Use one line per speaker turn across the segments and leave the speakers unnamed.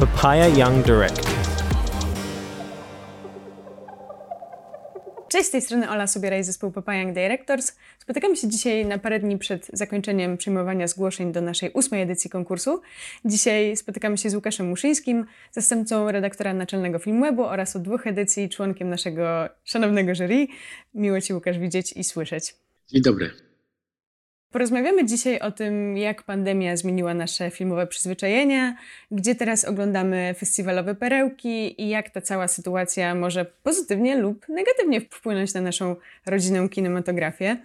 Papaya Young Direct.
Cześć, z tej strony Ola Subieraj, zespół Papayang Directors. Spotykamy się dzisiaj na parę dni przed zakończeniem przyjmowania zgłoszeń do naszej ósmej edycji konkursu. Dzisiaj spotykamy się z Łukaszem Muszyńskim, zastępcą redaktora naczelnego Filmwebu oraz od dwóch edycji członkiem naszego szanownego jury. Miło Cię, Łukasz, widzieć i słyszeć.
Dzień dobry.
Porozmawiamy dzisiaj o tym, jak pandemia zmieniła nasze filmowe przyzwyczajenia, gdzie teraz oglądamy festiwalowe perełki i jak ta cała sytuacja może pozytywnie lub negatywnie wpłynąć na naszą rodzinną kinematografię.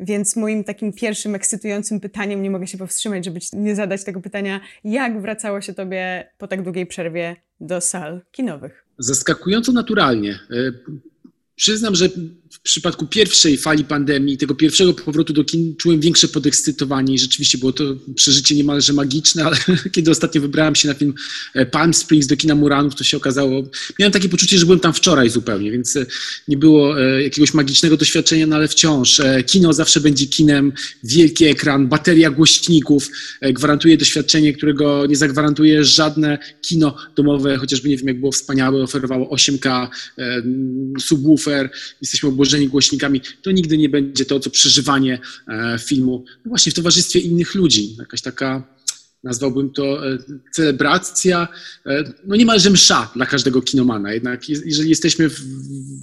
Więc moim takim pierwszym ekscytującym pytaniem, nie mogę się powstrzymać, żeby nie zadać tego pytania, jak wracało się Tobie po tak długiej przerwie do sal kinowych?
Zaskakująco naturalnie. E, Przyznam, że w przypadku pierwszej fali pandemii, tego pierwszego powrotu do kin, czułem większe podekscytowanie i rzeczywiście było to przeżycie niemalże magiczne, ale kiedy ostatnio wybrałem się na film e, Palm Springs do kina Muranów, to się okazało, miałem takie poczucie, że byłem tam wczoraj zupełnie, więc e, nie było e, jakiegoś magicznego doświadczenia, no ale wciąż kino zawsze będzie kinem, wielki ekran, bateria głośników, gwarantuje doświadczenie, którego nie zagwarantuje żadne kino domowe, chociażby nie wiem jak było wspaniałe, oferowało 8K, subwoofer, jesteśmy obłożeni głośnikami, to nigdy nie będzie to, co przeżywanie e, filmu no właśnie w towarzystwie innych ludzi. Jakaś taka nazwałbym to e, celebracja, e, no niemalże msza dla każdego kinomana. Jednak jeżeli jesteśmy w,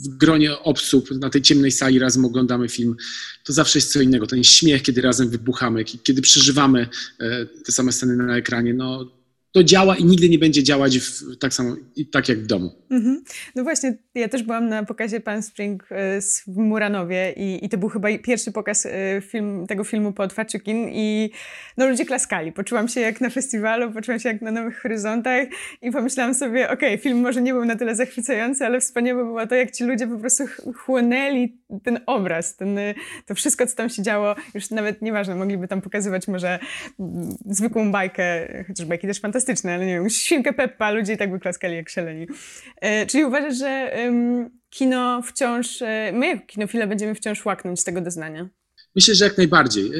gronie obsób na tej ciemnej sali, razem oglądamy film, to zawsze jest co innego. Ten śmiech, kiedy razem wybuchamy, kiedy przeżywamy te same sceny na ekranie, no to działa i nigdy nie będzie działać w, tak samo, tak jak w domu. Mhm.
No właśnie, ja też byłam na pokazie Pan Spring e, w Muranowie i, i to był chyba pierwszy pokaz e, film, tego filmu po otwarciu kin i no ludzie klaskali. Poczułam się jak na festiwalu, poczułam się jak na Nowych Horyzontach i pomyślałam sobie, okej, okay, film może nie był na tyle zachwycający, ale wspaniałe było to, jak ci ludzie po prostu chłonęli ten obraz, ten, to wszystko, co tam się działo, już nawet nieważne, mogliby tam pokazywać może mm, zwykłą bajkę, chociaż bajki też fantastyczne, fantastyczne, ale nie wiem, świnkę Peppa, ludzie i tak by klaskali jak szaleni. E, czyli uważasz, że kino wciąż, e, my jako kinofile będziemy wciąż łaknąć z tego doznania?
Myślę, że jak najbardziej.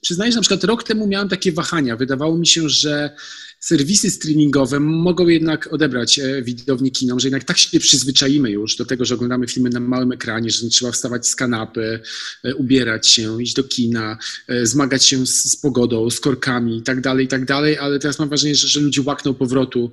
Przyznaję, że na przykład rok temu miałem takie wahania. Wydawało mi się, że serwisy streamingowe mogą jednak odebrać e, widowni kinom, że jednak tak się przyzwyczaimy już do tego, że oglądamy filmy na małym ekranie, że nie trzeba wstawać z kanapy, e, ubierać się, iść do kina, e, zmagać się z, pogodą, z korkami i tak dalej, i tak ale teraz mam wrażenie, że, że ludzie łakną powrotu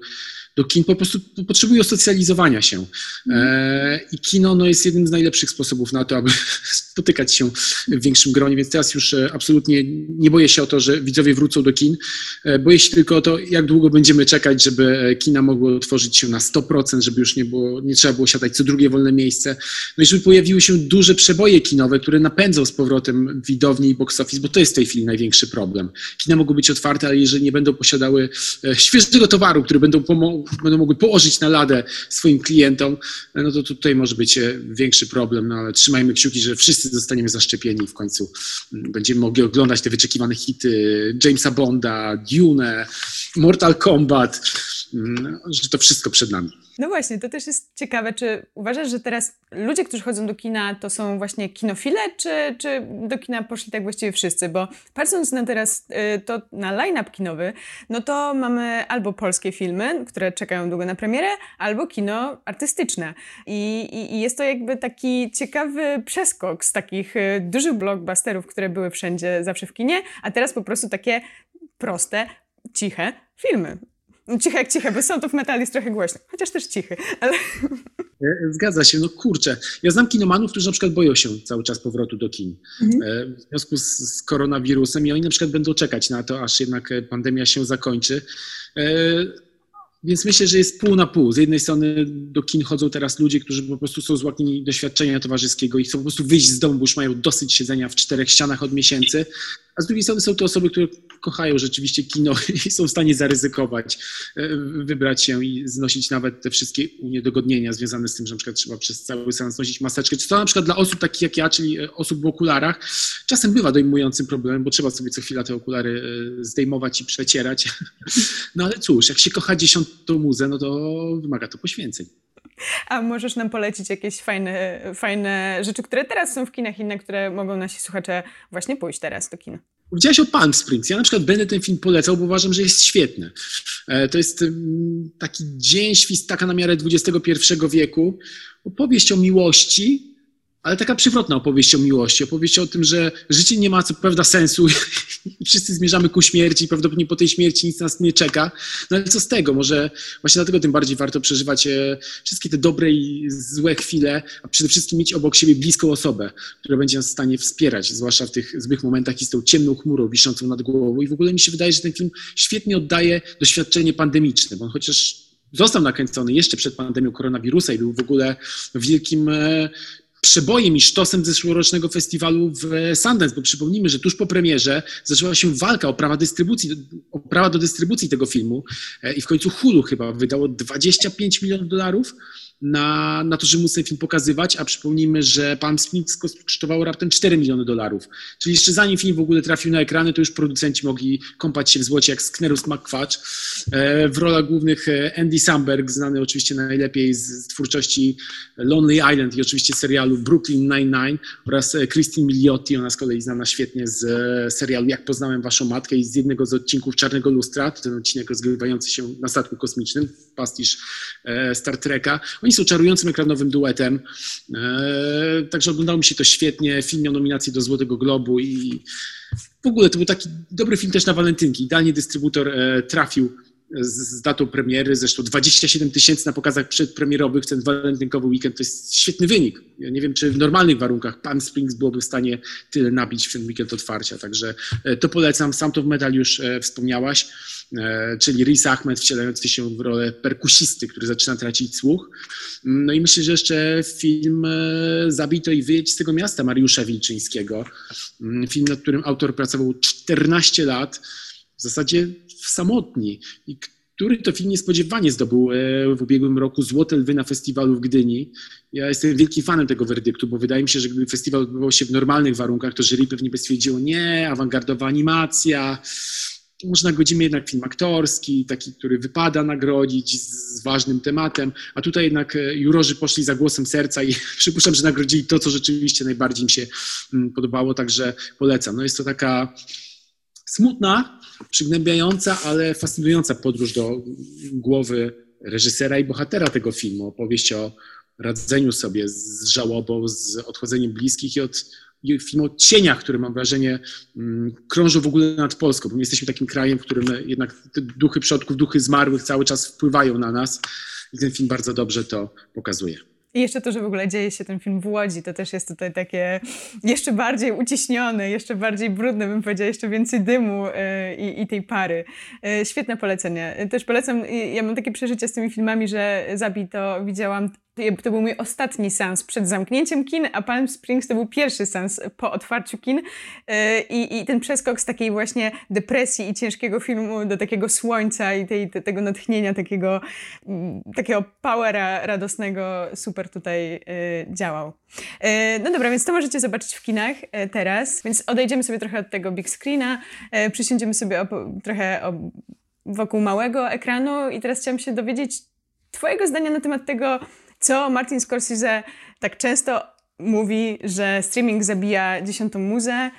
do kin po prostu potrzebują socjalizowania się. E, I kino no, jest jednym z najlepszych sposobów na to, aby spotykać się w większym gronie, więc teraz już e, absolutnie nie boję się o to, że widzowie wrócą do kin. E, boję się tylko o to, jak długo będziemy czekać, żeby kina mogły otworzyć się na 100%, żeby już nie, było, nie trzeba było siadać co drugie wolne miejsce. No i żeby pojawiły się duże przeboje kinowe, które napędzą z powrotem widowni i box office, bo to jest w tej chwili największy problem. Kina mogą być otwarte, ale jeżeli nie będą posiadały świeżego towaru, który będą pomogły będą mogły położyć na ladę swoim klientom, no to tutaj może być e, większy problem, no ale trzymajmy kciuki, że wszyscy zostaniemy zaszczepieni i w końcu. Mm, będziemy mogli oglądać te wyczekiwane hity Jamesa Bonda, Dune, Mortal Kombat, że to wszystko przed nami.
No właśnie, to też jest ciekawe. Czy uważasz, że teraz ludzie, którzy chodzą do kina, to są właśnie kinofile, czy, czy do kina poszli tak właściwie wszyscy? Bo patrząc na teraz y, to na line-up kinowy, no to mamy albo polskie filmy, które czekają długo na premierę, albo kino artystyczne. I, i, i jest to jakby taki ciekawy przeskok z takich y, dużych blockbusterów, które były wszędzie zawsze w kinie, a teraz po prostu takie proste, ciche filmy. Ciche jak ciche, bo Sound of Metal jest trochę głośny, chociaż też cichy, ale...
E, zgadza się, no kurczę. Ja znam kinomanów, którzy na przykład boją się cały czas powrotu do kin mhm. E, w związku z, z, koronawirusem i oni na przykład będą czekać na to, aż jednak pandemia się zakończy. E, więc myślę, że jest pół na pół. Z jednej strony do kin chodzą teraz ludzie, którzy po prostu są złaknieni doświadczenia towarzyskiego i chcą po prostu wyjść z domu, bo już mają dosyć siedzenia w czterech ścianach od miesięcy, a z drugiej strony są to osoby, które kochają rzeczywiście kino i są w stanie zaryzykować, e, wybrać się i znosić nawet te wszystkie uniedogodnienia związane z tym, że na przykład trzeba przez cały seans nosić maseczkę. Czy to na przykład dla osób takich jak ja, czyli e, osób w okularach, czasem bywa dojmującym problemem, bo trzeba sobie co chwila te okulary e, zdejmować i przecierać. No ale cóż, jak się kocha dziesiątą muzę, no to wymaga to poświęceń.
A możesz nam polecić jakieś fajne, fajne rzeczy, które teraz są w kinach i na które mogą nasi słuchacze właśnie pójść teraz do kina?
Powiedziałeś o Palm Springs. Ja na przykład będę ten film polecał, bo uważam, że jest świetny. To jest taki dzień świstaka na miarę XXI wieku. Opowieść o miłości, ale taka przywrotna opowieść o miłości, opowieść o tym, że życie nie ma co prawda sensu wszyscy zmierzamy ku śmierci prawdopodobnie po tej śmierci nic nas nie czeka. No ale co z tego? Może właśnie dlatego tym bardziej warto przeżywać e, wszystkie te dobre i złe chwile, a przede wszystkim mieć obok siebie bliską osobę, która będzie nas w stanie wspierać, zwłaszcza w tych złych momentach i z tą ciemną chmurą wiszącą nad głową. I w ogóle mi się wydaje, że ten film świetnie oddaje doświadczenie pandemiczne, bo on chociaż został nakręcony jeszcze przed pandemią koronawirusa i był w ogóle wielkim e, przebojem i sztosem zeszłorocznego festiwalu w Sundance, bo przypomnijmy, że tuż po premierze zaczęła się walka o prawa dystrybucji, o prawa do dystrybucji tego filmu e, i w końcu Hulu chyba wydało 25 milionów dolarów na, na to, żeby móc ten film pokazywać, a przypomnijmy, że Palm Springs kosztowało raptem 4 miliony dolarów. Czyli jeszcze zanim film w ogóle trafił na ekrany, to już producenci mogli kąpać się w złocie jak Sknerus McQuatch. E, w rolach głównych e, Andy Samberg, znany oczywiście najlepiej z twórczości Lonely Island i oczywiście serialu Brooklyn Nine-Nine oraz e, Christine Milioti, ona z kolei znana świetnie z serialu Jak poznałem waszą matkę i z jednego z odcinków Czarnego Lustra, ten odcinek rozgrywający się na statku kosmicznym, pastisz Star Treka. Oni są czarującym ekranowym duetem, e, także oglądało mi się to świetnie. Film miał nominację do Złotego Globu i w ogóle to był taki dobry film też na walentynki. Idealnie dystrybutor e, trafił z datą premiery, zresztą 27 tysięcy na pokazach przedpremierowych ten walentynkowy weekend to jest świetny wynik. Ja nie wiem, czy w normalnych warunkach Palm Springs byłoby w stanie tyle nabić w ten weekend otwarcia, także e, to polecam. Sam to w medal już wspomniałaś. E, czyli Riz Ahmed wcielający się w rolę perkusisty, który zaczyna tracić słuch. No i myślę, że jeszcze film e, Zabito i wyjedź z tego miasta Mariusza Wilczyńskiego. Mm, film, nad którym autor pracował 14 lat, w zasadzie samotni. I który to film niespodziewanie zdobył e, w ubiegłym roku Złote Lwy na festiwalu w Gdyni. Ja jestem wielkim fanem tego werdyktu, bo wydaje mi się, że gdyby festiwal odbywał się w normalnych warunkach, to jury pewnie by stwierdziło, nie, awangardowa animacja, może nagrodzimy jednak film aktorski, taki, który wypada nagrodzić z ważnym tematem, a tutaj jednak e, jurorzy poszli za głosem serca i przypuszczam, że nagrodzili to, co rzeczywiście najbardziej im się mm, podobało, także polecam. No jest to taka smutna, przygnębiająca, ale fascynująca podróż do głowy reżysera i bohatera tego filmu. Opowieść o radzeniu sobie z żałobą, z odchodzeniem bliskich i od film o cieniach, które mam wrażenie mm, krążą w ogóle nad Polską, bo my jesteśmy takim krajem, w którym jednak duchy przodków, duchy zmarłych cały czas wpływają na nas i ten film bardzo dobrze to pokazuje.
I jeszcze to, że w ogóle dzieje się ten film w Łodzi, to też jest tutaj takie jeszcze bardziej uciśnione, jeszcze bardziej brudne, bym powiedziała, jeszcze więcej dymu yy, i, i, tej pary. Yy, świetne polecenie. Też polecam, ja mam takie przeżycie z tymi filmami, że Zabi to widziałam to był mój ostatni sens przed zamknięciem kin, a Palm Springs to był pierwszy sens po otwarciu kin. E, I, i ten przeskok z takiej właśnie depresji i ciężkiego filmu do takiego słońca i tej, te, tego natchnienia, takiego, mm, takiego powera radosnego super tutaj y, działał. Y, no dobra, więc to możecie zobaczyć w kinach teraz, więc odejdziemy sobie trochę od tego big screena, przysiądziemy sobie o, trochę o, wokół małego ekranu i teraz chciałam się dowiedzieć Twojego zdania na temat tego, co Martin Scorsese tak często mówi, że streaming zabija dziesiątą muzę.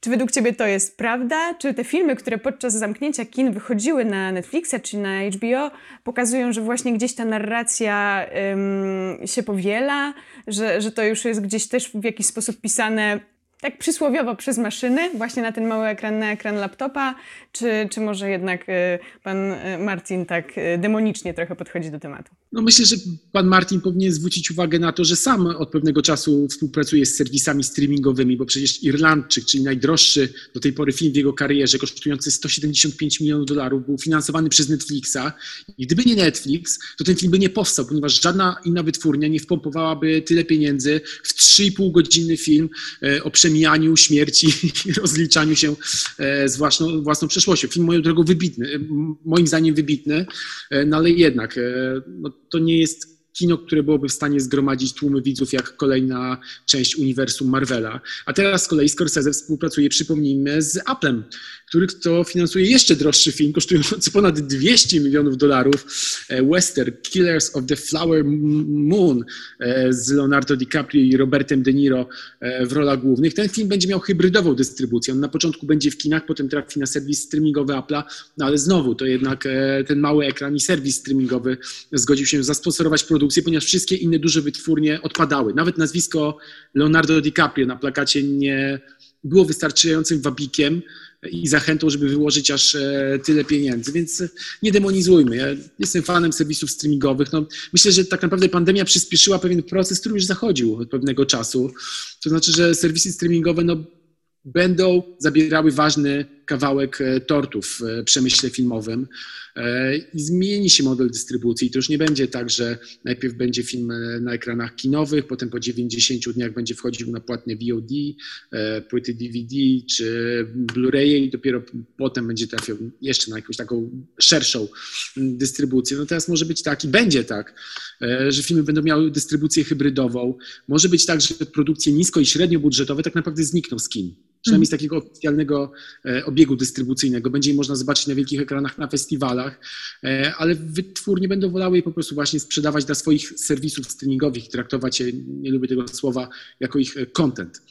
Czy według Ciebie to jest prawda? Czy te filmy, które podczas zamknięcia kin wychodziły na Netflixa czy na HBO, pokazują, że właśnie gdzieś ta narracja ym, się powiela, że, że to już jest gdzieś też w jakiś sposób pisane tak przysłowiowo przez maszyny, właśnie na ten mały ekran, na ekran laptopa, czy, czy może jednak y, pan y, Martin tak y, demonicznie trochę podchodzi do tematu?
No myślę, że pan Martin powinien zwrócić uwagę na to, że sam od pewnego czasu współpracuje z serwisami streamingowymi, bo przecież Irlandczyk, czyli najdroższy do tej pory film w jego karierze, kosztujący 175 milionów dolarów, był finansowany przez Netflixa. I gdyby nie Netflix, to ten film by nie powstał, ponieważ żadna inna wytwórnia nie wpompowałaby tyle pieniędzy w 3,5 godzinny film e, o przemijaniu, śmierci i rozliczaniu się e, z własną, własną przeszłością. Film moją drogą wybitny, e, moim zdaniem wybitny, no ale jednak no, to nie jest kino, które byłoby w stanie zgromadzić tłumy widzów jak kolejna część uniwersum Marvela. A teraz z kolei Scorsese współpracuje, przypomnijmy, z Applem, który to finansuje jeszcze droższy film, kosztujący ponad 200 milionów dolarów, e, western Killers of the Flower Moon e, z Leonardo DiCaprio i Robertem De Niro e, w rolach głównych. Ten film będzie miał hybrydową dystrybucję. On na początku będzie w kinach, potem trafi na serwis streamingowy Apple'a, no ale znowu to jednak ten mały ekran i serwis streamingowy zgodził się zasponsorować produkcję, ponieważ wszystkie inne duże wytwórnie odpadały. Nawet nazwisko Leonardo DiCaprio na plakacie nie było wystarczającym wabikiem, i zachętą, żeby wyłożyć aż e, tyle pieniędzy. Więc e, nie demonizujmy. Ja jestem fanem serwisów streamingowych. No, myślę, że tak naprawdę pandemia przyspieszyła pewien proces, który już zachodził od pewnego czasu. To znaczy, że serwisy streamingowe no, będą zabierały ważny kawałek e, tortu w e, przemyśle filmowym e, i zmieni się model dystrybucji. To już nie będzie tak, że najpierw będzie film na ekranach kinowych, potem po 90 dniach będzie wchodził na płatne VOD, płyty DVD czy Blu-ray i dopiero potem będzie trafiał jeszcze na jakąś taką szerszą dystrybucję. No teraz może być tak i będzie tak, że filmy będą miały dystrybucję hybrydową. Może być tak, że produkcje nisko i średnio budżetowe tak naprawdę znikną z kin przynajmniej z takiego oficjalnego e, obiegu dystrybucyjnego. Będzie można zobaczyć na wielkich ekranach, na festiwalach, e, ale wytwórnie będą wolały je po prostu właśnie sprzedawać dla swoich serwisów streamingowych traktować je, nie lubię tego słowa, jako ich e, content.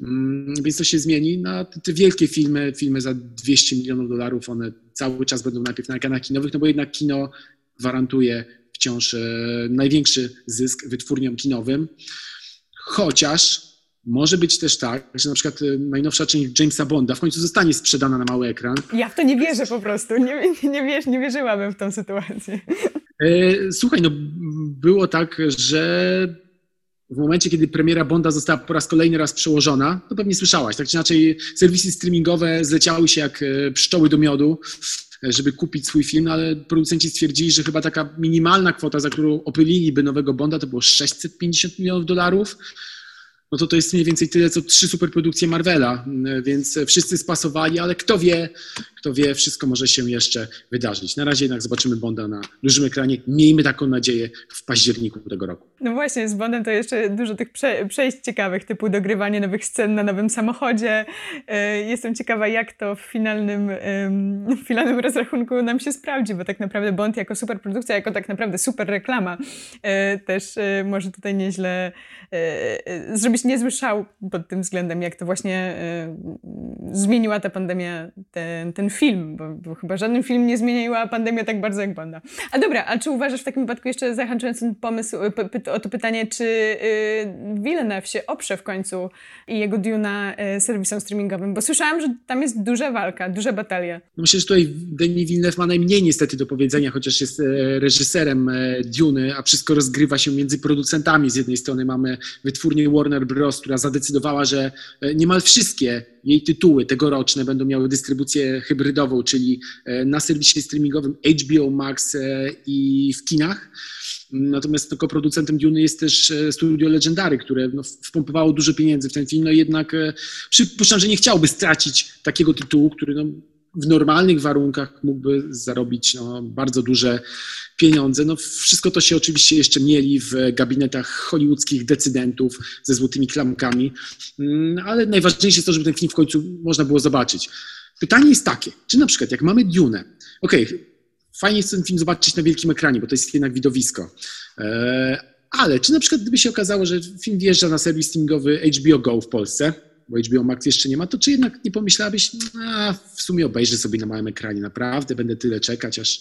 Mm, więc to się zmieni. Na te wielkie filmy, filmy za 200 milionów dolarów, one cały czas będą najpierw na ekranach kinowych, no bo jednak kino gwarantuje wciąż największy zysk wytwórniom kinowym. Chociaż może być też tak, że na przykład y, najnowsza część Jamesa Bonda w końcu zostanie sprzedana na mały ekran.
Ja w to nie wierzę po prostu. Nie, nie, wierz, nie wierzyłabym w tą sytuację.
E, słuchaj, no było tak, że w momencie, kiedy premiera Bonda została po raz kolejny raz przełożona, to pewnie słyszałaś, tak czy inaczej serwisy streamingowe zleciały się jak e, pszczoły do miodu, e, żeby kupić swój film, ale producenci stwierdzili, że chyba taka minimalna kwota, za którą opyliliby nowego Bonda, to było 650 milionów dolarów no to to jest mniej więcej tyle, co trzy superprodukcje Marvela, więc wszyscy spasowali, ale kto wie, kto wie, wszystko może się jeszcze wydarzyć. Na razie jednak zobaczymy Bonda na dużym ekranie. Miejmy taką nadzieję w październiku tego roku.
No właśnie, z Bondem to jeszcze dużo tych prze przejść ciekawych, typu dogrywanie nowych scen na nowym samochodzie. E, jestem ciekawa, jak to w finalnym, w finalnym rozrachunku nam się sprawdzi, bo tak naprawdę Bond jako superprodukcja, jako tak naprawdę super reklama e, też e, może tutaj nieźle zrobić niezły szał pod tym względem, jak to właśnie zmieniła ta pandemia ten, ten film, bo, bo, chyba żaden film nie zmieniła pandemia tak bardzo jak Bonda. A dobra, a czy uważasz w takim wypadku jeszcze zahaczając ten pomysł, o to pytanie, czy y, Villeneuve się oprze w końcu i jego Duna y, serwisom streamingowym? Bo słyszałam, że tam jest duża walka, duża batalia.
Myślę, że tutaj Denis Villeneuve ma najmniej niestety do powiedzenia, chociaż jest e, reżyserem e, Duny, a wszystko rozgrywa się między producentami. Z jednej strony mamy wytwórnię Warner Bros., która zadecydowała, że e, niemal wszystkie jej tytuły tegoroczne będą miały dystrybucję hybrydową, czyli na serwisie streamingowym HBO Max i w kinach. Natomiast tylko producentem Dune jest też e, studio Legendary, które no, wpompowało dużo pieniędzy w ten film, no jednak e, przypuszczam, że nie chciałby stracić takiego tytułu, który no, w normalnych warunkach mógłby zarobić no, bardzo duże pieniądze. No, wszystko to się oczywiście jeszcze mieli w gabinetach hollywoodzkich decydentów ze złotymi klamkami, mm, ale najważniejsze jest to, żeby ten film w końcu można było zobaczyć. Pytanie jest takie, czy na przykład jak mamy Dune, okej, okay, fajnie jest ten film zobaczyć na wielkim ekranie, bo to jest jednak widowisko. E, ale czy na przykład gdyby się okazało, że film wjeżdża na serwis streamingowy HBO Go w Polsce, bo HBO Max jeszcze nie ma, to czy jednak nie pomyślałabyś, a w sumie obejrzę sobie na małym ekranie, naprawdę będę tyle czekać, aż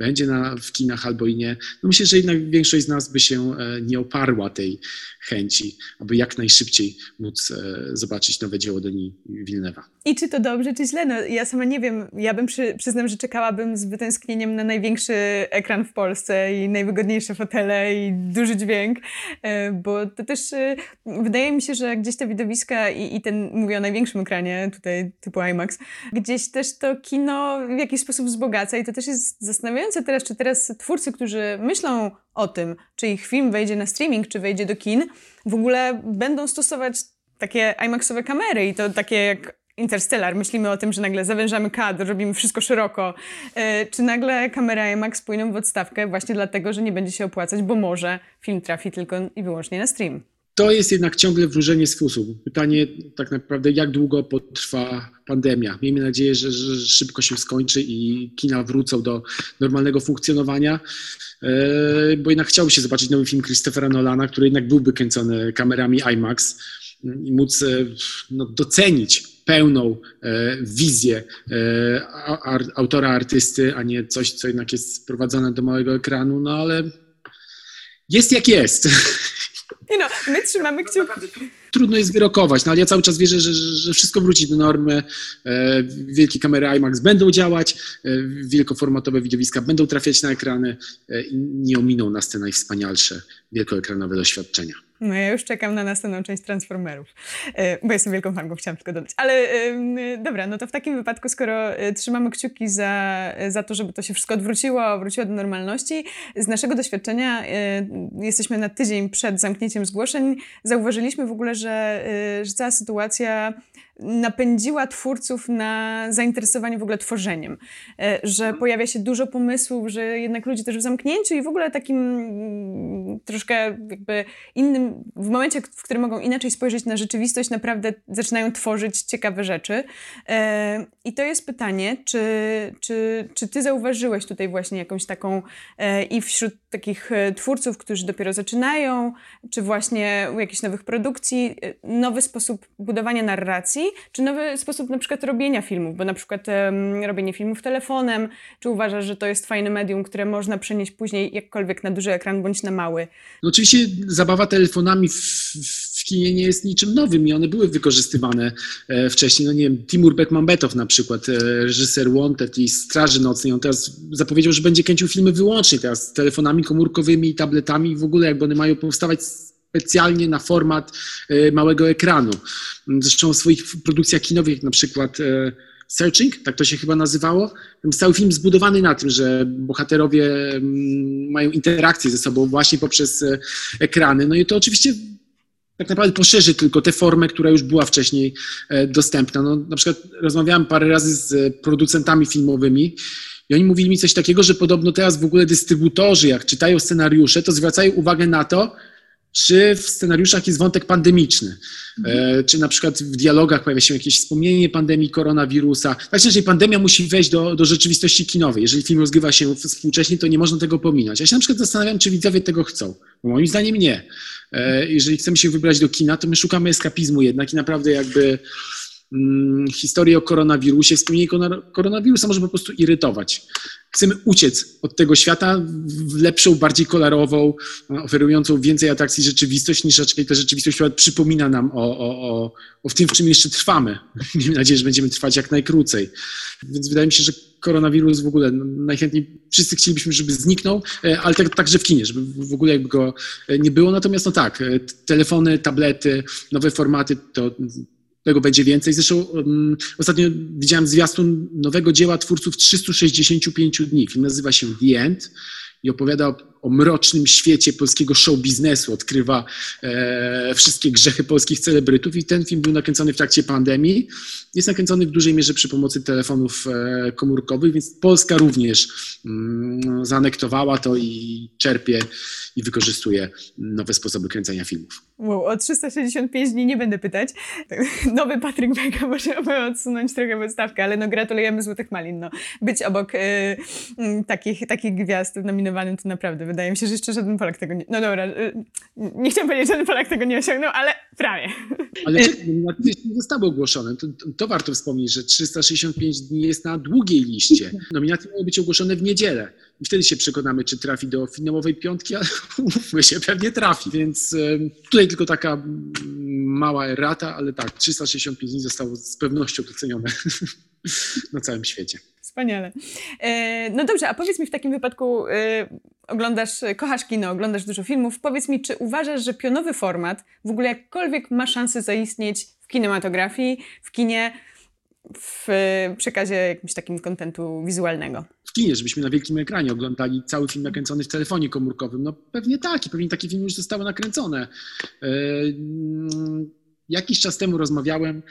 będzie na, w kinach albo i nie. No myślę, że jednak większość z nas by się e, nie oparła tej chęci, aby jak najszybciej móc e, zobaczyć nowe dzieło Denis Villeneuve'a.
I czy to dobrze, czy źle? No, ja sama nie wiem. Ja bym przy, przyznam, że czekałabym z wytęsknieniem na największy ekran w Polsce i najwygodniejsze fotele i duży dźwięk, e, bo to też wydaje mi się, że gdzieś te widowiska i, i ten, mówię o największym ekranie, tutaj typu IMAX, gdzieś też to kino w jakiś sposób wzbogaca i to też jest zastanawiające, zastanawiające teraz, czy teraz twórcy, którzy myślą o tym, czy ich film wejdzie na streaming, czy wejdzie do kin, w ogóle będą stosować takie IMAXowe kamery i to takie jak Interstellar, myślimy o tym, że nagle zawężamy kadr, robimy wszystko szeroko, e, czy nagle kamera IMAX pójdą w odstawkę właśnie dlatego, że nie będzie się opłacać, bo może film trafi tylko i wyłącznie na stream?
To jest jednak ciągle wróżenie z fusów. Pytanie tak naprawdę, jak długo potrwa pandemia. Miejmy nadzieję, że, że szybko się skończy i kina wrócą do normalnego funkcjonowania, e, bo jednak chciałby się zobaczyć nowy film Christophera Nolana, który jednak byłby kręcony kamerami IMAX i móc e, no, docenić pełną e, wizję autora, artysty, a nie coś, co jednak jest sprowadzane do małego ekranu, no ale jest jak jest.
Nie no, my trzymamy kciuki.
Trudno jest wyrokować, no ale ja cały czas wierzę, że, że wszystko wróci do normy. E, wielkie kamery IMAX będą działać, e, wielkoformatowe widowiska będą trafiać na ekrany e, i nie ominą nas te najwspanialsze wielkoekranowe doświadczenia.
No ja już czekam na następną część Transformerów, e, bo jestem wielką fanką, chciałam tylko dodać. Ale dobra, no to w takim wypadku, skoro e, trzymamy kciuki za, za to, żeby to się wszystko odwróciło, wróciło do normalności, z naszego doświadczenia e, jesteśmy na tydzień przed zamknięciem zgłoszeń, zauważyliśmy w ogóle, że, że cała sytuacja napędziła twórców na zainteresowanie w ogóle tworzeniem, e, że mhm. pojawia się dużo pomysłów, że jednak ludzie też w zamknięciu i w ogóle takim mm, troszkę jakby innym, w momencie, w którym mogą inaczej spojrzeć na rzeczywistość, naprawdę zaczynają tworzyć ciekawe rzeczy. E, I to jest pytanie, czy, czy, czy ty zauważyłeś tutaj właśnie jakąś taką e, i wśród takich twórców, którzy dopiero zaczynają, czy właśnie u jakichś nowych produkcji, nowy sposób budowania narracji, czy nowy sposób na przykład robienia filmów, bo na przykład um, robienie filmów telefonem, czy uważasz, że to jest fajne medium, które można przenieść później jakkolwiek na duży ekran bądź na mały?
No oczywiście zabawa telefonami w, w kinie nie jest niczym nowym i one były wykorzystywane e, wcześniej. No nie wiem, Timur Bekmambetow na przykład, e, reżyser Wanted i Straży Nocnej, on teraz zapowiedział, że będzie kręcił filmy wyłącznie teraz telefonami komórkowymi i tabletami i w ogóle jakby one mają powstawać specjalnie na format e, małego ekranu. Zresztą w swoich produkcjach kinowych, na przykład e, Searching, tak to się chyba nazywało, cały film zbudowany na tym, że bohaterowie mm, mają interakcję ze sobą właśnie poprzez e, ekrany. No i to oczywiście tak naprawdę poszerzy tylko tę formę, która już była wcześniej dostępna. No, na przykład rozmawiałem parę razy z producentami filmowymi i oni mówili mi coś takiego, że podobno teraz w ogóle dystrybutorzy, jak czytają scenariusze, to zwracają uwagę na to, czy w scenariuszach jest wątek pandemiczny, mhm. e, czy na przykład w dialogach pojawia się jakieś wspomnienie pandemii koronawirusa. Jeżeli pandemia musi wejść do, do rzeczywistości kinowej, jeżeli film rozgrywa się współcześnie, to nie można tego pominąć. Ja się na przykład zastanawiam, czy widzowie tego chcą, bo moim zdaniem nie. E, jeżeli chcemy się wybrać do kina, to my szukamy eskapizmu jednak i naprawdę jakby mm, historię o koronawirusie, wspomnienie koronawirusa może po prostu irytować chcemy uciec od tego świata w lepszą, bardziej kolorową, oferującą więcej atrakcji rzeczywistość, niż raczej ta rzeczywistość, przypomina nam o, o, o, o w tym, w czym jeszcze trwamy. Miejmy nadzieję, że będziemy trwać jak najkrócej. Więc wydaje mi się, że koronawirus w ogóle no, najchętniej wszyscy chcielibyśmy, żeby zniknął, e, ale tak, także w kinie, żeby w ogóle jakby go e, nie było. Natomiast no tak, e, telefony, tablety, nowe formaty to tego będzie więcej. Zresztą um, ostatnio widziałem zwiastun nowego dzieła twórców 365 dni. Film nazywa się The End i opowiada o, mrocznym świecie polskiego show biznesu, odkrywa e, wszystkie grzechy polskich celebrytów i ten film był nakręcony w trakcie pandemii. Jest nakręcony w dużej mierze przy pomocy telefonów e, komórkowych, więc Polska również mm, zaanektowała to i czerpie i wykorzystuje nowe sposoby kręcenia filmów.
Wow, o 365 dni nie będę pytać. Nowy Patryk Beka może odsunąć trochę podstawkę, ale no gratulujemy Złotych Malin. No, być obok y, takich, takich gwiazd nominowanym to naprawdę wydaje mi się, że jeszcze żaden Polak tego nie... No dobra, y, nie chciałam powiedzieć, że żaden Polak tego nie osiągnął, ale prawie.
Ale nominacje nie zostały ogłoszone. To, to, to, warto wspomnieć, że 365 dni jest na długiej liście. Nominacje mają być ogłoszone w niedzielę. I wtedy się przekonamy, czy trafi do finałowej piątki, ale umówmy się, pewnie trafi. Więc tutaj tylko taka mała errata, ale tak, 365 dni zostało z pewnością docenione na całym świecie.
Wspaniale. E, no dobrze, a powiedz mi w takim wypadku, e, oglądasz, kochasz kino, oglądasz dużo filmów, powiedz mi, czy uważasz, że pionowy format w ogóle jakkolwiek ma szansę zaistnieć w kinematografii, w kinie, w przekazie jakimś takim kontentu wizualnego?
W kinie, żebyśmy na wielkim ekranie oglądali cały film nakręcony w telefonie komórkowym. No pewnie tak i pewnie takie filmy już zostały nakręcone. E, jakiś czas temu rozmawiałem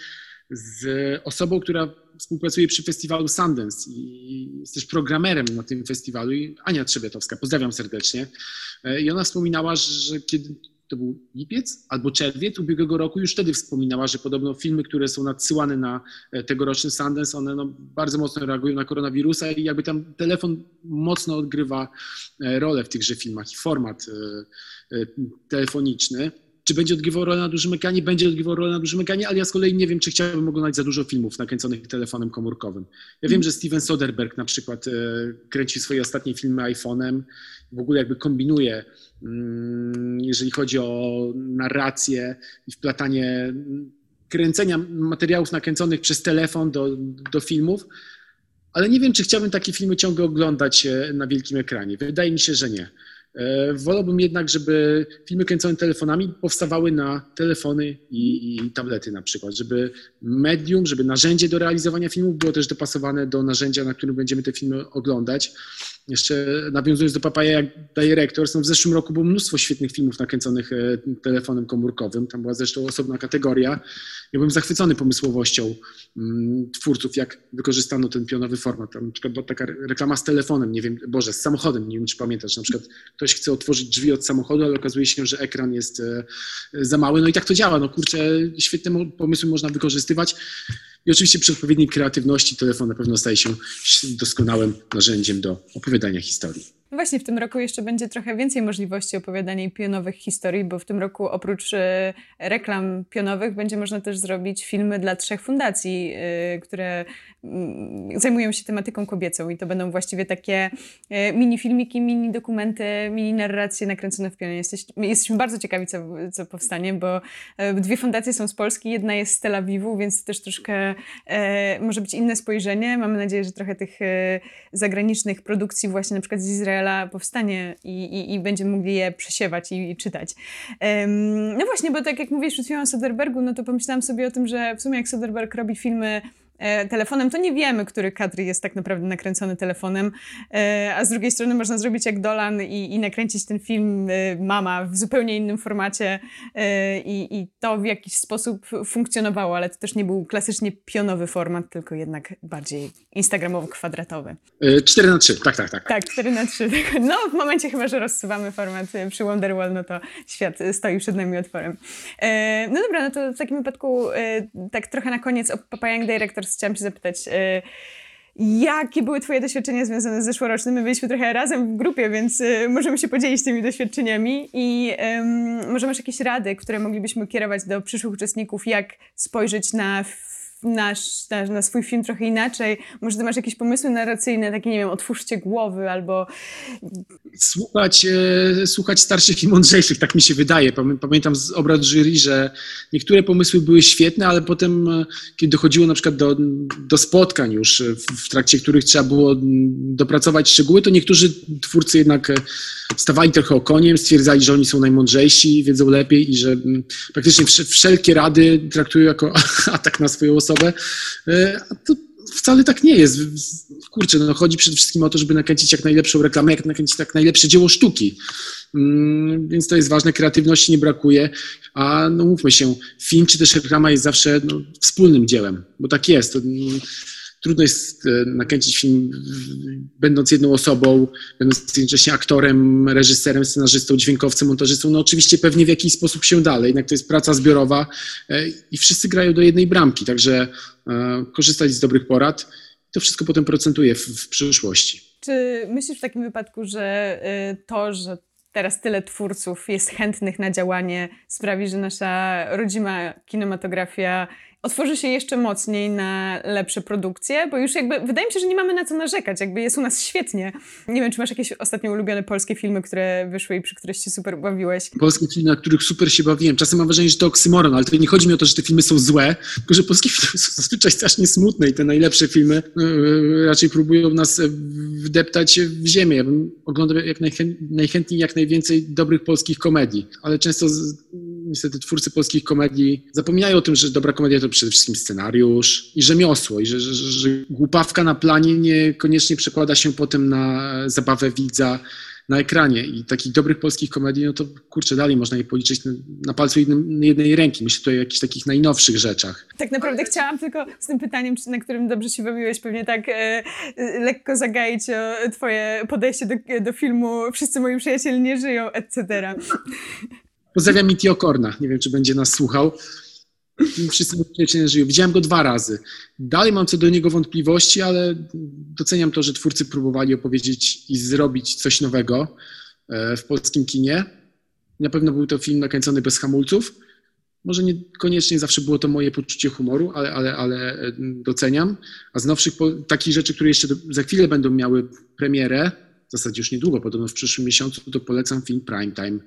z osobą, która współpracuje przy festiwalu Sundance i jest też programerem na tym festiwalu, Ania Trzebiatowska, pozdrawiam serdecznie. I ona wspominała, że kiedy to był lipiec albo czerwiec ubiegłego roku, już wtedy wspominała, że podobno filmy, które są nadsyłane na e, tegoroczny Sundance, one no bardzo mocno reagują na koronawirusa i jakby tam telefon mocno odgrywa e, rolę w tychże filmach i format e, telefoniczny. Czy będzie odgrywał rolę na dużym ekranie? Będzie odgrywał rolę na dużym ekranie, ale ja z kolei nie wiem, czy chciałbym oglądać za dużo filmów nakręconych telefonem komórkowym. Ja wiem, że Steven Soderbergh na przykład kręci swoje ostatnie filmy iPhone'em, w ogóle jakby kombinuje Mm, jeżeli chodzi o narrację i wplatanie kręcenia materiałów nakręconych przez telefon do, do filmów, ale nie wiem, czy chciałbym takie filmy ciągle oglądać e, na wielkim ekranie. Wydaje mi się, że nie. E, wolałbym jednak, żeby filmy kręcone telefonami powstawały na telefony i, i, tablety na przykład, żeby medium, żeby narzędzie do realizowania filmów było też dopasowane do narzędzia, na którym będziemy te filmy oglądać. Jeszcze nawiązując do Papaya Directors, no w zeszłym roku było mnóstwo świetnych filmów nakręconych e, telefonem komórkowym. Tam była zresztą osobna kategoria. Ja byłem zachwycony pomysłowością mm, twórców, jak wykorzystano ten pionowy format. Tam na przykład była taka reklama z telefonem, nie wiem, Boże, z samochodem, nie wiem czy pamiętasz, na przykład ktoś chce otworzyć drzwi od samochodu, ale okazuje się, że ekran jest e, za mały. No i tak to działa. No kurczę, świetne pomysły można wykorzystywać. I oczywiście przy odpowiedniej kreatywności telefon na pewno staje się doskonałym narzędziem do opowiadania historii.
No właśnie, w tym roku jeszcze będzie trochę więcej możliwości opowiadania pionowych historii, bo w tym roku oprócz e, reklam pionowych będzie można też zrobić filmy dla trzech fundacji, e, które mm, zajmują się tematyką kobiecą i to będą właściwie takie e, mini filmiki, mini dokumenty, mini narracje nakręcone w pionie. Jesteśmy, jesteśmy bardzo ciekawi, co, co powstanie, bo dwie fundacje są z Polski, jedna jest z Tel Awiwu, więc też troszkę może być inne spojrzenie. Mamy nadzieję, że trochę tych zagranicznych produkcji właśnie na przykład z Izraela powstanie i, i, i będziemy mogli je przesiewać i, i czytać. No właśnie, bo tak jak mówisz przed chwilą o Soderbergu, no to pomyślałam sobie o tym, że w sumie jak Soderberg robi filmy telefonem, to nie wiemy, który kadr jest tak naprawdę nakręcony telefonem, e, a z drugiej strony można zrobić jak Dolan i, i nakręcić ten film e, Mama w zupełnie innym formacie i, i to w jakiś sposób funkcjonowało, ale to też nie był klasycznie pionowy format, tylko jednak bardziej instagramowo-kwadratowy.
4 na 3, tak, tak, tak.
Tak, 4 na 3. No w momencie chyba, że rozsuwamy format przy Wonderwall, no to świat stoi przed nami otworem. No dobra, no to w takim wypadku tak trochę na koniec o Papayang Directors chciałam się zapytać, y, jakie były Twoje doświadczenia związane z zeszłorocznym? My byliśmy trochę razem w grupie, więc y, możemy się podzielić tymi doświadczeniami i um, może masz jakieś rady, które moglibyśmy kierować do przyszłych uczestników, jak spojrzeć na nasz, na, na, swój film trochę inaczej. Może ty masz jakieś pomysły narracyjne, takie, nie wiem, otwórzcie głowy albo...
Słuchać, e, słuchać starszych i mądrzejszych, tak mi się wydaje. Pamiętam z obrad jury, że niektóre pomysły były świetne, ale potem, e, kiedy dochodziło na przykład do, do spotkań już, w, w trakcie których trzeba było dopracować szczegóły, to niektórzy twórcy jednak e, stawali trochę okoniem, stwierdzali, że oni są najmądrzejsi, wiedzą lepiej i że mm, praktycznie wszelkie rady traktują jako atak na swoją osobę. E, a to wcale tak nie jest. Kurczę, no chodzi przede wszystkim o to, żeby nakręcić jak najlepszą reklamę, jak nakręcić jak najlepsze dzieło sztuki. Mm, więc to jest ważne, kreatywności nie brakuje, a no mówmy się, film czy też reklama jest zawsze no, wspólnym dziełem, bo tak jest. Trudno jest e, nakręcić film będąc jedną osobą, będąc jednocześnie aktorem, reżyserem, scenarzystą, dźwiękowcem, montażystą. No oczywiście pewnie w jakiś sposób się dalej, jednak to jest praca zbiorowa e, i wszyscy grają do jednej bramki, także e, korzystać z dobrych porad. To wszystko potem procentuje w, w przyszłości.
Czy myślisz w takim wypadku, że to, że teraz tyle twórców jest chętnych na działanie, sprawi, że nasza rodzima kinematografia otworzy się jeszcze mocniej na lepsze produkcje, bo już jakby wydaje mi się, że nie mamy na co narzekać, jakby jest u nas świetnie. Nie wiem, czy masz jakieś ostatnio ulubione polskie filmy, które wyszły i przy których się super bawiłeś?
Polskie filmy, na których super się bawiłem. Czasem mam wrażenie, że to oksymoron, ale to nie chodzi mi o to, że te filmy są złe, tylko że polskie filmy są zazwyczaj strasznie smutne i te najlepsze filmy yy, raczej próbują nas wdeptać w ziemię. Ja bym oglądał jak najchę najchętniej jak najwięcej dobrych polskich komedii, ale często niestety twórcy polskich komedii zapominają o tym, że dobra komedia to przede wszystkim scenariusz i rzemiosło, i że, że, że głupawka na planie niekoniecznie przekłada się potem na zabawę widza na ekranie i takich dobrych polskich komedii, no to kurczę, dalej można je policzyć na, na palcu jednym, jednej ręki. Myślę tutaj o jakichś takich najnowszych rzeczach.
Tak naprawdę chciałam tylko z tym pytaniem, na którym dobrze się bawiłeś, pewnie tak e, e, lekko zagaić o twoje podejście do, do filmu Wszyscy moi przyjaciele nie żyją, etc.
Pozdrawiam Mitio Korna. Nie wiem, czy będzie nas słuchał. Wszyscy nie żyją. Widziałem go dwa razy. Dalej mam co do niego wątpliwości, ale doceniam to, że twórcy próbowali opowiedzieć i zrobić coś nowego e, w polskim kinie. Na pewno był to film nakręcony bez hamulców. Może niekoniecznie zawsze było to moje poczucie humoru, ale, ale, ale e, doceniam. A z nowszych takich rzeczy, które jeszcze za chwilę będą miały premierę, w zasadzie już niedługo, podobno w przyszłym miesiącu, to polecam film Primetime.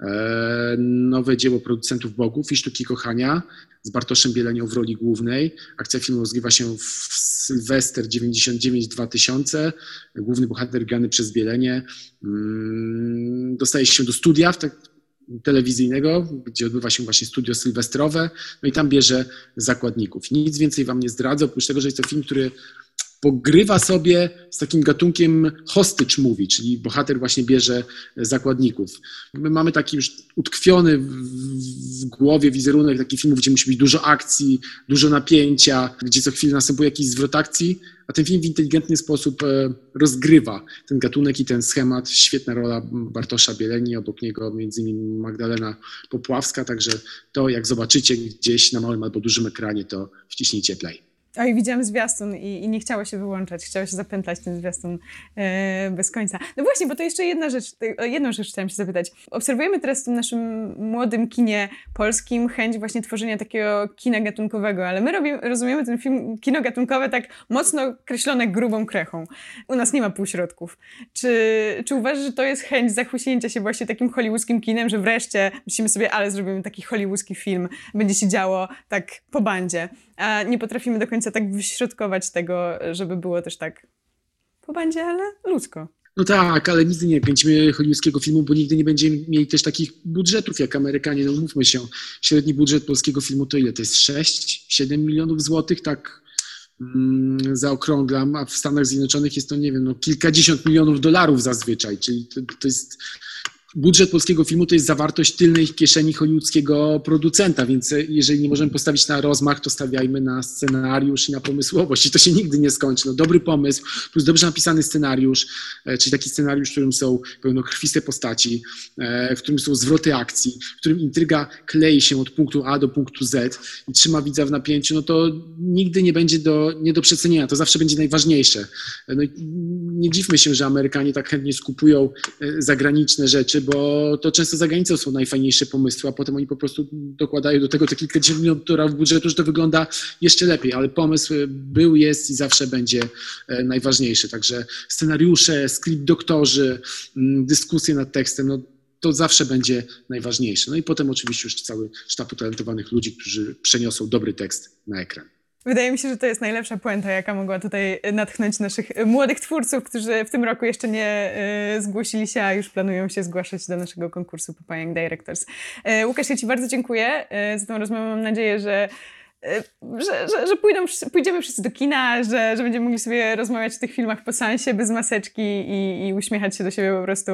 E, nowe dzieło producentów Bogów i Sztuki Kochania z Bartoszem Bielenią w roli głównej. Akcja filmu rozgrywa się w Sylwester 99-2000. Główny bohater grany przez Bielenie mm, dostaje się do studia tak, telewizyjnego, gdzie odbywa się właśnie studio sylwestrowe, no i tam bierze zakładników. Nic więcej wam nie zdradzę, oprócz tego, że jest to film, który pogrywa sobie z takim gatunkiem hostage movie, czyli bohater właśnie bierze zakładników. My mamy taki już utkwiony w głowie wizerunek takich filmów, gdzie musi być dużo akcji, dużo napięcia, gdzie co chwilę następuje jakiś zwrot akcji, a ten film w inteligentny sposób e, rozgrywa ten gatunek i ten schemat. Świetna rola Bartosza Bieleni, obok niego między innymi Magdalena Popławska, także to jak zobaczycie gdzieś na małym albo dużym ekranie, to wciśnijcie play.
I widziałam zwiastun i, i, nie chciało się wyłączać, chciało się zapętlać ten zwiastun e, bez końca. No właśnie, bo to jeszcze jedna rzecz, jedną rzecz chciałam się zapytać. Obserwujemy teraz w tym naszym młodym kinie polskim chęć właśnie tworzenia takiego kina gatunkowego, ale my robimy, rozumiemy ten film, kino gatunkowe tak mocno kreślone grubą krechą. U nas nie ma półśrodków. Czy, czy uważasz, że to jest chęć zachłyśnięcia się właśnie takim hollywoodzkim kinem, że wreszcie myślimy sobie, ale zrobimy taki hollywoodzki film, będzie się działo tak po bandzie a nie potrafimy do końca tak wyśrodkować tego, żeby było też tak po bandzie, ale ludzko.
No tak, ale nigdy nie kręcimy hollywoodzkiego filmu, bo nigdy nie będziemy mieli też takich budżetów jak Amerykanie. No mówmy się, średni budżet polskiego filmu to ile? To jest 6-7 milionów złotych, tak mm, zaokrąglam, a w Stanach Zjednoczonych jest to, nie wiem, no kilkadziesiąt milionów dolarów zazwyczaj, czyli to, to jest budżet polskiego filmu to jest zawartość tylnej kieszeni hollywoodzkiego producenta, więc e, jeżeli nie możemy postawić na rozmach, to stawiajmy na scenariusz i na pomysłowość i to się nigdy nie skończy. No, dobry pomysł plus dobrze napisany scenariusz, e, czyli taki scenariusz, w którym są pełnokrwiste postaci, e, w którym są zwroty akcji, w którym intryga klei się od punktu A do punktu Z i trzyma widza w napięciu, no to nigdy nie będzie do, nie do przecenienia. To zawsze będzie najważniejsze. No nie dziwmy się, że Amerykanie tak chętnie skupują zagraniczne rzeczy, bo to często za granicą są najfajniejsze pomysły, a potem oni po prostu dokładają do tego te kilkadziesiąt milionów dolarów budżetu, że to wygląda jeszcze lepiej, ale pomysł był, jest i zawsze będzie e, najważniejszy. Także scenariusze, skrypt doktorzy, mm, dyskusje nad tekstem, no to zawsze będzie najważniejsze. No i potem oczywiście już cały sztab utalentowanych ludzi, którzy przeniosą dobry tekst na ekran.
Wydaje mi się, że to jest najlepsza puenta, jaka mogła tutaj natchnąć naszych młodych twórców, którzy w tym roku jeszcze nie y, zgłosili się, a już planują się zgłaszać do naszego konkursu Papa Directors. Y, Łukasz, ja Ci bardzo dziękuję y, za tą rozmowę. Mam nadzieję, że że, że, że pójdą, pójdziemy wszyscy do kina, że, że będziemy mogli sobie rozmawiać o tych filmach po sensie, bez maseczki i, i uśmiechać się do siebie po prostu,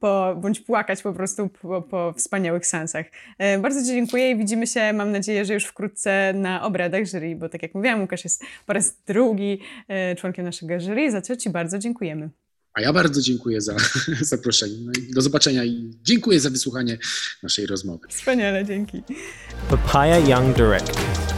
po, bądź płakać po prostu po, po wspaniałych sensach. E, bardzo Ci dziękuję i widzimy się, mam nadzieję, że już wkrótce na obradach jury, bo tak jak mówiłam, Łukasz jest po raz drugi e, członkiem naszego jury, za co Ci bardzo dziękujemy.
A ja bardzo dziękuję za zaproszenie. No do zobaczenia i dziękuję za wysłuchanie naszej rozmowy.
Wspaniale, dzięki.
Papaya Young Directors